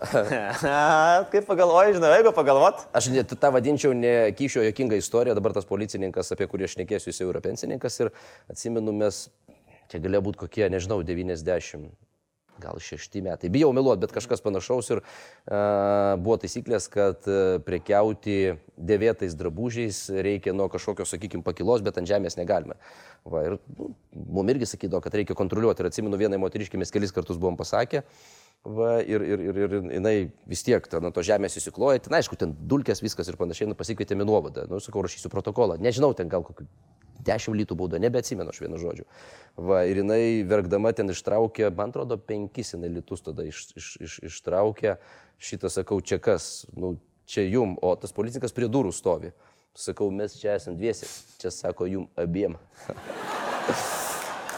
[LAUGHS] Kaip pagalvoji, žinai, jeigu pagalvot, Aš tą vadinčiau ne kyšio jokinga istorija, dabar tas policininkas, apie kurį aš nekėsiu, jis jau yra pensininkas ir atsimenu, mes, čia galėjo būti kokie, nežinau, 90, gal 6 metai. Bijau meluoti, bet kažkas panašaus ir uh, buvo taisyklės, kad uh, prekiauti dėvėtais drabužiais reikia nuo kažkokios, sakykime, pakilos, bet ant žemės negalime. Va, ir nu, mum irgi sakydavo, kad reikia kontroliuoti. Ir atsimenu, vienai moteriškiai mes kelis kartus buvom pasakę. Va, ir, ir, ir, ir jinai vis tiek ten ant to žemės įsikloja, ten aišku, ten dulkės viskas ir panašiai, nu, pasikvietėme nuovadą, nu, sakau, rašysiu protokolą, nežinau, ten gal kokių dešimt litų bauda, nebeatsimenu aš vienu žodžiu. Va, ir jinai verkdama ten ištraukė, man atrodo, penkis jinai litus tada iš, iš, iš, ištraukė, šitą sakau, čia kas, nu, čia jum, o tas policininkas prie durų stovi. Sakau, mes čia esame dviesi, čia sako jum abiem. [LAUGHS]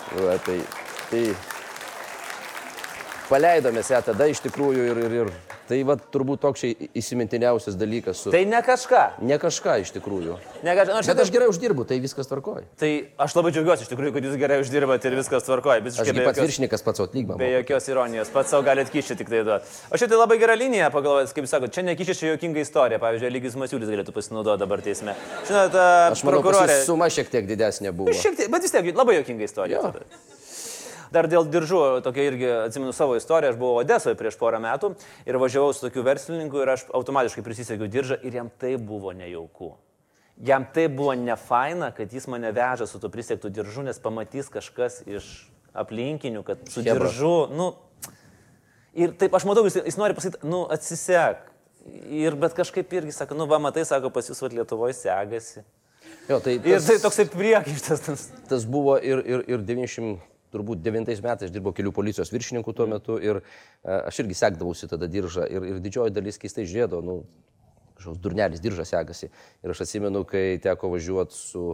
Va, tai, tai paleidome ją tada iš tikrųjų ir, ir, ir tai va turbūt toks įsimintiniausias dalykas su... tai ne kažką. Ne kažką iš tikrųjų. Ne kažką. Nu, Bet aš gerai uždirbu, tai viskas tvarkoja. Tai aš labai džiaugiuosi iš tikrųjų, kad jūs gerai uždirbate ir viskas tvarkoja. Visiškai be jokios, viršininkas pats atlyginimą. be jokios ironijos. Pats savo galite kišti tik tai duoti. O šitai labai gera linija, pagalvojęs, kaip sakot, čia nekišė čia jokinga istorija. Pavyzdžiui, Lygis Masiulis galėtų pasinaudoti dabar teisme. Žinote, Aš manau, prokurorė. suma šiek tiek didesnė buvo. Šiek tiek, bet vis tiek labai jokinga istorija. Jo. tada. Dar dėl diržų, tokia irgi atsimenu savo istoriją, aš buvau Odesoje prieš porą metų ir važiavau su tokiu verslininku ir aš automatiškai prisisegiau diržą ir jam tai buvo nejauku. Jam tai buvo nefaina, kad jis mane veža su tuo prisektų diržu, nes pamatys kažkas iš aplinkinių, kad su Chebra. diržu, nu... Ir taip aš matau, jis, jis nori pasakyti, nu atsisek. Ir bet kažkaip irgi sako, nu va, matai, sako, pas jūs vat Lietuvoje segasi. Jo, tai Ir tas, tai toksai priekaištas. tas- tas buvo ir, ir, ir 90. Turbūt 9 metais dirbau kelių policijos viršininkų tuo metu ir e, aš irgi sekdavausi tada diržą ir, ir didžioji dalis keistai žiūrėdavo, nu, kažkoks durnelis diržas sekasi. Ir aš atsimenu, kai teko važiuoti su,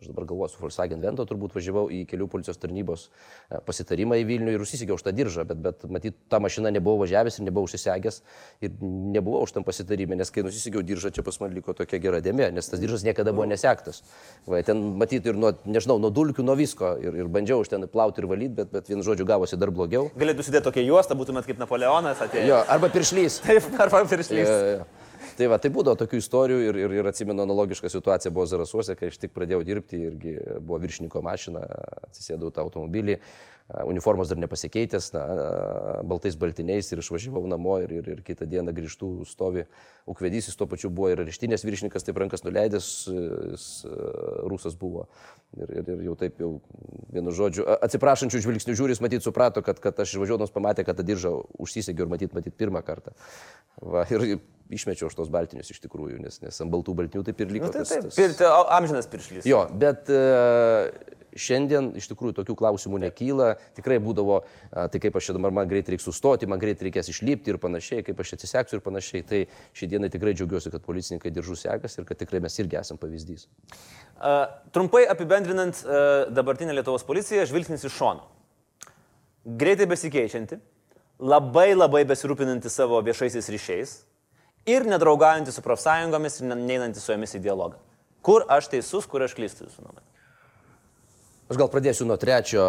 aš dabar galvoju, su Volkswagen Vento turbūt važiavau į kelių policijos tarnybos e, pasitarimą į Vilnių ir užsisegiau už tą diržą, bet, bet matyt, ta mašina nebuvo važiavęs ir nebuvo užsisegęs ir nebuvo už tam pasitarimą, nes kai nusisegiau diržą, čia pas man liko tokia gera dėmė, nes tas diržas niekada buvo nesektas. Va, ten matyti ir nuo, nežinau, nuo dulkių, nuo visko ir, ir bandžiau už ten plauti ir valyti, bet, bet vienu žodžiu gavosi dar blogiau. Galėtų sudėti tokią juostą, būtumėt kaip Napoleonas atėjęs. Jo, arba piršlys. Taip, arba piršlys. Jo, jo, jo. Tai va, tai būdavo tokių istorijų ir, ir, ir atsimenu analogišką situaciją buvo Zarasuose, kai aš tik pradėjau dirbti irgi buvo viršininko mašina, atsisėdau tą automobilį, a, uniformos dar nepasikeitęs, na, baltais baltiniais ir išvažiavau namo ir, ir, ir kitą dieną grįžtų stovi ukvedys, jis tuo pačiu buvo ir ryštinės viršininkas, taip rankas nuleidęs, jis rusas buvo. Ir, ir, ir jau taip jau vienu žodžiu, atsiprašančių žvilgsnių žiūris, matyt, suprato, kad, kad aš išvažiuodamas pamatė, kad tą diržą užsisegiau ir matyt, matyt, pirmą kartą. Va, ir išmečiau aš tos baltinius iš tikrųjų, nes, nes ant baltų baltinių taip ir liko. Nu, tai tas- tas- pir, amžinas piršlys. Jo, bet e, šiandien iš tikrųjų tokių klausimų nekyla. Tikrai būdavo, tai kaip aš čia dabar man greit reiks sustoti, man greit reikės išlipti ir panašiai, kaip aš atsiseksiu ir panašiai. Tai šį dieną tikrai džiaugiuosi, kad policininkai diržų sekasi ir kad tikrai mes irgi esame pavyzdys. Uh, trumpai apibendrinant uh, dabartinę Lietuvos policiją, žvilgsnis iš šono. Greitai besikeičianti, labai labai besirūpinanti savo viešaisiais ryšiais ir nedraugaujanti su profsąjungomis ir ne- neinanti su jomis į dialogą. Kur aš teisus, kur aš klystu jūsų nuomonė? Aš gal pradėsiu nuo trečio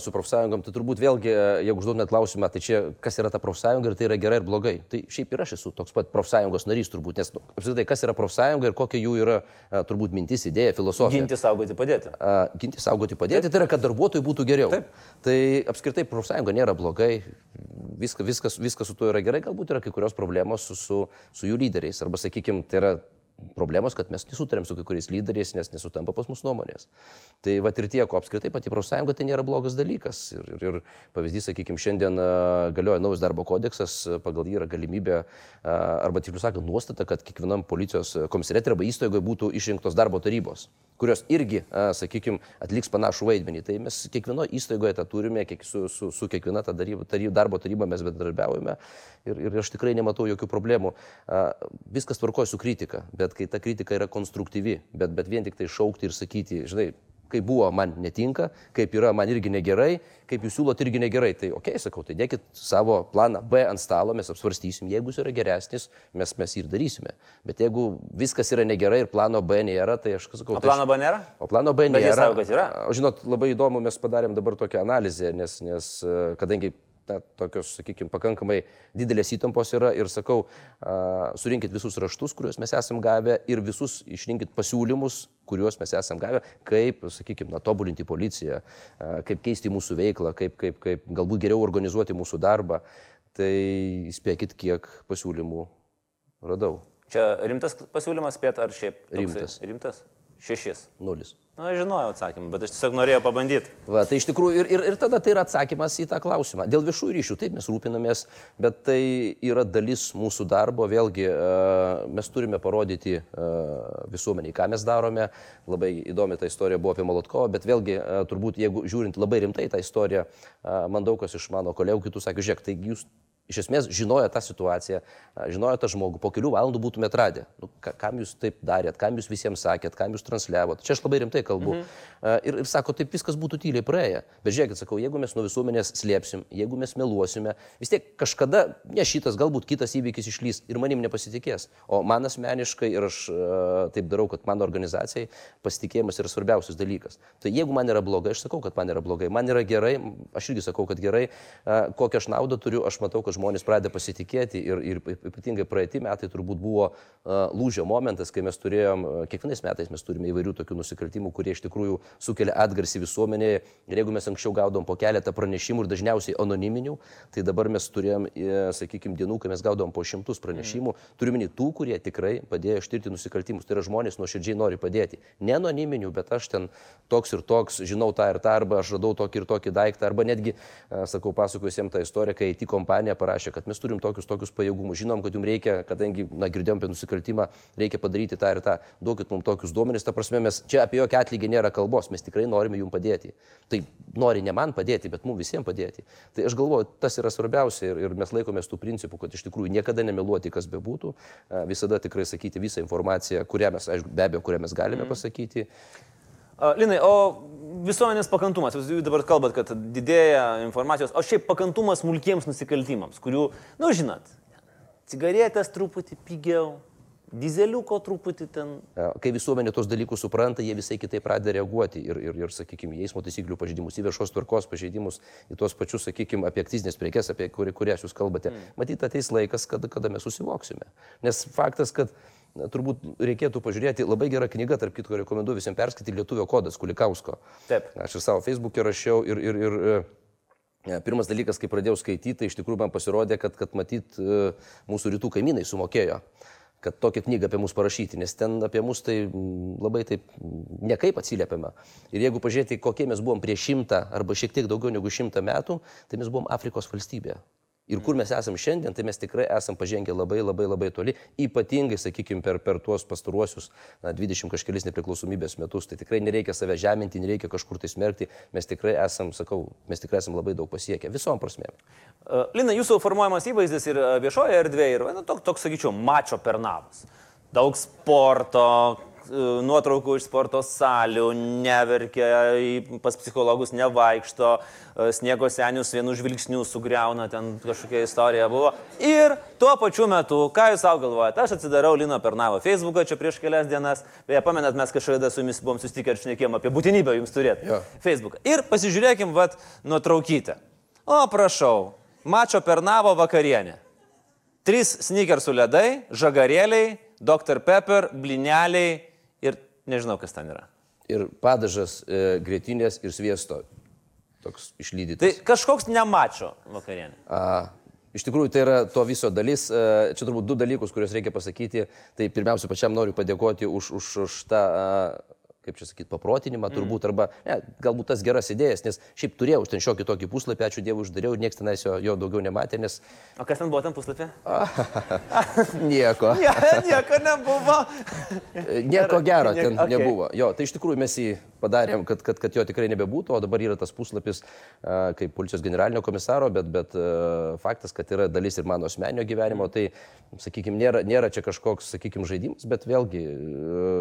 su profsąjungom. Tai turbūt vėlgi, jeigu užduotumėt klausimą, tai čia kas yra ta profsąjunga ir tai yra gerai ir blogai. Tai šiaip ir aš esu toks pat profsąjungos narys turbūt, nes nu, apskritai, kas yra profsąjunga ir kokia jų yra turbūt mintis, idėja, filosofija. Ginti, saugoti, padėti. Uh, ginti, saugoti, padėti, tai yra, kad darbuotojai būtų geriau. Taip. Tai apskritai profsąjunga nėra blogai, viskas, viskas, viskas su tuo yra gerai, galbūt yra kai kurios problemos su, su, su jų lyderiais. Arba, sakykime, tai yra problemos, kad mes nesutarėm su kai kuriais lyderiais, nes nesutampa pas mus nuomonės. Tai va ir tiek, o apskritai pati profsąjunga tai nėra blogas dalykas. Ir, ir, ir pavyzdys, sakykime, šiandien galioja naujas darbo kodeksas, pagal jį yra galimybė, arba tiksliau sakant, nuostata, kad kiekvienam policijos komisariatė arba įstaigoje būtų išrinktos darbo tarybos kurios irgi, sakykime, atliks panašų vaidmenį. Tai mes kiekvienoje įstaigoje tą turime, kiek su, su, su kiekviena ta daryba, taryba, darbo taryba mes bendradarbiaujame ir, ir aš tikrai nematau jokių problemų. Viskas tvarkoja su kritika, bet kai ta kritika yra konstruktyvi, bet, bet vien tik tai šaukti ir sakyti, žinai, kaip buvo, man netinka, kaip yra, man irgi negerai, kaip jūs siūlot irgi negerai. Tai, okei, okay, sakau, tai dėkit savo planą B ant stalo, mes apsvarstysim, jeigu jis yra geresnis, mes, mes jį ir darysime. Bet jeigu viskas yra negerai ir plano B nėra, tai aš sakau, o plano B nėra? O plano B nėra. Bet jis savo, kad yra. Žinot, labai įdomu, mes padarėm dabar tokią analizę, nes, nes kadangi na, tokios, sakykime, pakankamai didelės įtampos yra ir sakau, a, surinkit visus raštus, kuriuos mes esam gavę ir visus išrinkit pasiūlymus, kuriuos mes esam gavę, kaip, sakykime, na, tobulinti policiją, a, kaip keisti mūsų veiklą, kaip, kaip, kaip galbūt geriau organizuoti mūsų darbą. Tai spėkit, kiek pasiūlymų radau. Čia rimtas pasiūlymas spėt ar šiaip? Rimtas. Rimtas. Šešis. Nulis. Na, aš žinojau atsakymą, bet aš tiesiog norėjau pabandyti. Va, tai iš tikrųjų ir, ir, ir tada tai yra atsakymas į tą klausimą. Dėl viešųjų ryšių, taip mes rūpinamės, bet tai yra dalis mūsų darbo. Vėlgi mes turime parodyti visuomeniai, ką mes darome. Labai įdomi ta istorija buvo apie Molotkovą, bet vėlgi turbūt, jeigu žiūrint labai rimtai tą istoriją, man daug kas iš mano kolegų kitų sakė, žiūrėk, tai jūs iš esmės žinojo tą situaciją, žinojo tą žmogų, po kelių valandų būtume atradę. Nu, kam jūs taip darėt, kam jūs visiems sakėt, kam jūs transliavot. Čia aš labai rimtai kalbu. Mhm. Ir, ir sako, taip viskas būtų tyliai praėję. Bet žiūrėkit, sakau, jeigu mes nuo visuomenės slėpsim, jeigu mes meluosime, vis tiek kažkada, ne šitas, galbūt kitas įvykis išlys ir manim nepasitikės. O man asmeniškai ir aš taip darau, kad mano organizacijai pasitikėjimas yra svarbiausias dalykas. Tai jeigu man yra blogai, aš sakau, kad man yra blogai. Man yra gerai, aš irgi sakau, kad gerai, kokią aš naudą turiu, aš matau, kad žmonės pradeda pasitikėti ir, ir ypatingai praeitį metai turbūt buvo uh, lūžio momentas, kai mes turėjom, kiekvienais metais mes turime įvairių tokių nusikaltimų, kurie iš tikrųjų sukelia atgarsį visuomenėje. Ir jeigu mes anksčiau gaudom po keletą pranešimų ir dažniausiai anoniminių, tai dabar mes turėjom, e, sakykime, dienų, kai mes gaudom po šimtus pranešimų. Mm. Turime tų, kurie tikrai padėjo ištirti nusikaltimus. Tai yra žmonės nuoširdžiai nori padėti. Ne anoniminių, bet aš ten toks ir toks, žinau tą ir tą, arba aš radau tokį ir tokį daiktą, arba netgi, sakau, pasakoju visiems tą istoriją, kai IT kompanija parašė, kad mes turim tokius, tokius pajėgumus, žinom, kad jums reikia, kadangi, na, girdėjom apie nusikaltimą, reikia padaryti tą ir tą, duokit mums tokius duomenys, ta prasme, mes čia apie jokią atlygį nėra kalbos, mes tikrai norime jums padėti. Tai nori ne man padėti, bet mums visiems padėti. Tai aš galvoju, tas yra svarbiausia ir, ir mes laikomės tų principų, kad iš tikrųjų niekada nemeluoti, kas bebūtų, visada tikrai sakyti visą informaciją, kurią mes, aišku, be abejo, kurią mes galime mm. pasakyti. Linai, o visuomenės pakantumas, jūs dabar kalbat, kad didėja informacijos, o šiaip pakantumas smulkiems nusikaltimams, kurių, na nu, žinot, cigaretės truputį pigiau, dizeliuko truputį ten. Kai visuomenė tos dalykus supranta, jie visai kitaip pradeda reaguoti ir, ir, ir sakykime, į eismo taisyklių pažeidimus, į viešos tvarkos pažeidimus, į tuos pačius, sakykime, apie akcizinės prekes, apie kuri, kurias jūs kalbate. Mm. Matyt, ateis laikas, kada, kada mes susivoksime. Nes faktas, kad turbūt reikėtų pažiūrėti, labai gera knyga, tarp kitko rekomenduoju visiems perskaityti Lietuvio kodas Kulikausko. Taip. Aš ir savo Facebook'e rašiau ir, ir, ir e, Pirmas dalykas, kai pradėjau skaityti, tai iš tikrųjų man pasirodė, kad, kad matyt, e, mūsų rytų kaimynai sumokėjo kad tokią knygą apie mus parašyti, nes ten apie mus tai labai taip nekaip atsiliepiama. Ir jeigu pažiūrėti, kokie mes buvom prieš šimtą arba šiek tiek daugiau negu šimtą metų, tai mes buvom Afrikos valstybė. Ir kur mes esame šiandien, tai mes tikrai esame pažengę labai labai labai toli, ypatingai, sakykime, per, per tuos pastaruosius na, 20 kažkelis nepriklausomybės metus. Tai tikrai nereikia save žeminti, nereikia kažkur tai smerkti, mes tikrai esame, sakau, mes tikrai esame labai daug pasiekę, visom prasmėm. Uh, Lina, jūsų formuojamas įvaizdis ir viešoje erdvėje yra nu, toks, toks, sakyčiau, mačio pernavas. Daug sporto, e, nuotraukų iš sporto salių, neverkia, pas psichologus nevaikšto, e, sniego senius vienu žvilgsniu sugriauna, ten kažkokia istorija buvo. Ir tuo pačiu metu, ką jūs savo galvojate, aš atsidarau Lino Pernavo Facebooką čia prieš kelias dienas, beje, pamenat, mes kažkada su jumis buvom susitikę ir šnekėjom apie būtinybę jums turėti Jo. Facebooką. Ir pasižiūrėkim, vad, nuotraukytę. O, prašau, mačio Pernavo vakarienė. Trys sneakersų ledai, žagarėliai, Dr. Pepper, blineliai ir nežinau, kas ten yra. Ir padažas e, grėtinės ir sviesto. Toks išlydytas. Tai kažkoks nemačio vakarienė. A, iš tikrųjų, tai yra to viso dalis. e, Čia turbūt du dalykus, kuriuos reikia pasakyti. Tai pirmiausia, pačiam noriu padėkoti už, už, už tą, a, kaip čia sakyti, paprotinimą turbūt, arba ne, galbūt tas geras idėjas, nes šiaip turėjau ten šiokį tokį puslapį, ačiū Dievui, uždariau ir niekas tenais jo, jo daugiau nematė, nes O kas ten buvo tam puslapį? [LAUGHS] nieko. [LAUGHS] Ne, nieko nebuvo. [LAUGHS] Nieko gero ten okei. nebuvo. Jo, tai iš tikrųjų mes jį padarėm, kad, kad, kad jo tikrai nebebūtų, o dabar yra tas puslapis a, kaip policijos generalinio komisaro, bet, bet a, faktas, kad yra dalis ir mano asmenio gyvenimo, tai, sakykime, nėra, nėra čia kažkoks, sakykime, žaidimas, bet vėlgi a,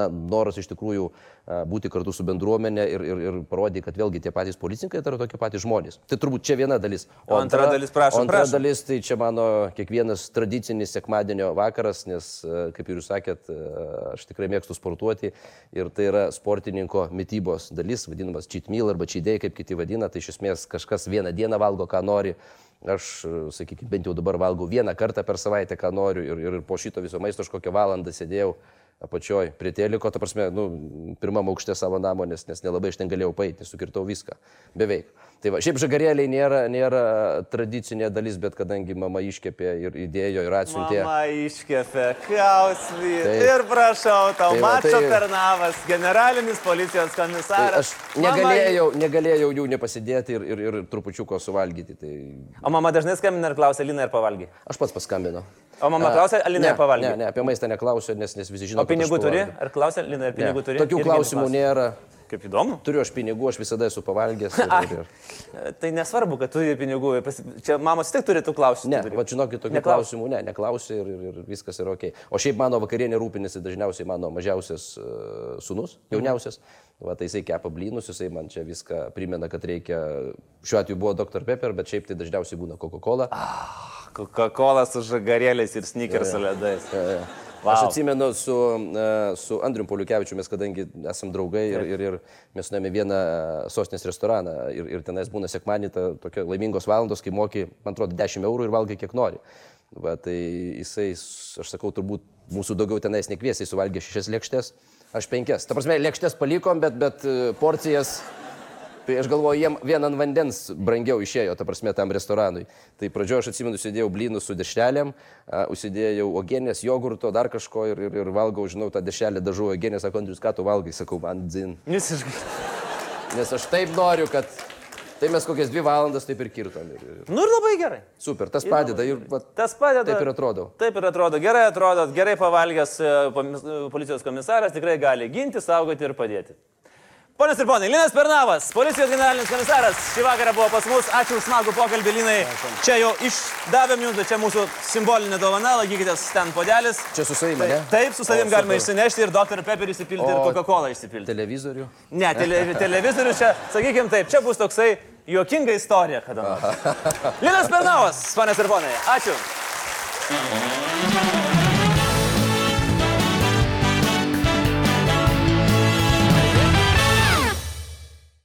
na, noras iš tikrųjų a, būti kartu su bendruomenė ir, ir, ir parodyti, kad vėlgi tie patys policininkai tai yra tokie patys žmonės. Tai turbūt čia viena dalis. O antra dalis, prašom, o antra prašom. dalis tai čia mano kiekvienas tradicinis sekmadienio vakaras, nes, e, kaip ir jūs sakėt, e, aš tikrai mėgstu sportuoti ir tai yra sportininko mytybos dalis, vadinamas cheat meal arba cheat day, kaip kiti vadina, tai iš esmės kažkas vieną dieną valgo, ką nori. Aš, e, sakykime, bent jau dabar valgau vieną kartą per savaitę, ką noriu ir, ir po šito viso maisto aš kokią valandą sėdėjau apačioj prie teliko, ta prasme, nu, pirmam aukšte savo namo, nes, nes nelabai iš ten galėjau paeiti, sukirtau viską, beveik. Tai va, šiaip žagarėliai nėra, nėra tradicinė dalis, bet kadangi mama iškepė ir įdėjo ir atsiuntė. Mama iškėpė, kausvį. Taip. Ir prašau, tau Tai va, mačio tai- Pernavas, generalinis policijos Tai komisaras. aš negalėjau, negalėjau jų nepasidėti ir, ir, ir trupučiuko suvalgyti. Tai O mama dažnai skambina ir klausia, Lina ir pavalgy. aš pats paskambinau. O mama A, klausia, Alina ne, ir pavalgy. Ne, ne, apie maistą neklausiu, nes, nes visi žino. O pinigų turi? pavalgau. Ar klausia, Lina, ir pinigų Ne, turi? Tokių Irgi klausimų nėra. Kaip įdomu. Turiu aš pinigų, aš visada esu pavalgęs. Ir, [LAUGHS] ir. Tai nesvarbu, kad turi pinigų. Čia mamos tiek turi tų klausimų. Ne, va žinokit, tokių Neklaus. klausimų, ne, neklausiu ir, ir, ir viskas yra ok. O šiaip mano vakarienė rūpinasi dažniausiai mano mažiausias uh, sunus, jauniausias. Va, tai jisai kepa blynus, jisai man čia viską primena, kad reikia, šiuo atveju buvo Dr. Pepper, bet šiaip tai dažniausiai būna Coca-Cola. Coca-Cola su žagarėliais ir sneakers su ledais. Wow. Aš atsimenu su, e, su Andriu Poliukevičiu, mes kadangi esam draugai ir, ir, ir mes nuėjome vieną sostinės restoraną ir, ir tenais būna sekmanį ta, tokia laimingos valandos, kai moki, man atrodo, 10 eurų ir valgai kiek nori. Va, tai jisai, aš sakau, turbūt mūsų daugiau tenais nekviesiai suvalgė šešias lėkštės, aš penkias. Ta prasme, lėkštės palikom, bet, bet e, porcijas Tai aš galvoju, jiem vien ant vandens brangiau išėjo, ta prasme, tam restoranui. Tai pradžioje aš atsimenu, sėdėjau blynus su dešrelėm, a, užsidėjau ogienės, jogurto, dar kažko ir, ir, ir valgau, žinau, tą dešrelę dažu ogienę, sako, Andrius, ką tu valgai, sakau, man dzin. Visiškai. Nes aš taip noriu, kad... Tai mes kokias dvi valandas taip ir kirtom. Ir, ir... Nu ir labai gerai. Super, tas padeda ir va, Tas padeda. taip ir atrodo. Taip ir atrodo. Gerai atrodo, gerai pavalgęs e, e, policijos komisaras tikrai gali ginti, saugoti ir padėti. Ponios ir ponai, Linas Pernavas, policijos generalinis komisaras, šį vakarą buvo pas mus. Ačiū už smagų pokalbį, Linai. Čia jau išdavėm jums, čia mūsų simbolinė dovana, laikykitės ten podelis. Čia su savimi, ne? Taip, su savim O, galima išsinešti ir Dr. Pepper įsipilti ir O- Coca-Cola išsipilti. Televizorių. Ne, tele, [LAUGHS] televizorius čia, sakykime taip, čia bus toksai juokinga istorija kada nors. [LAUGHS] Linas Pernavas, ponės ir ponai, ačiū.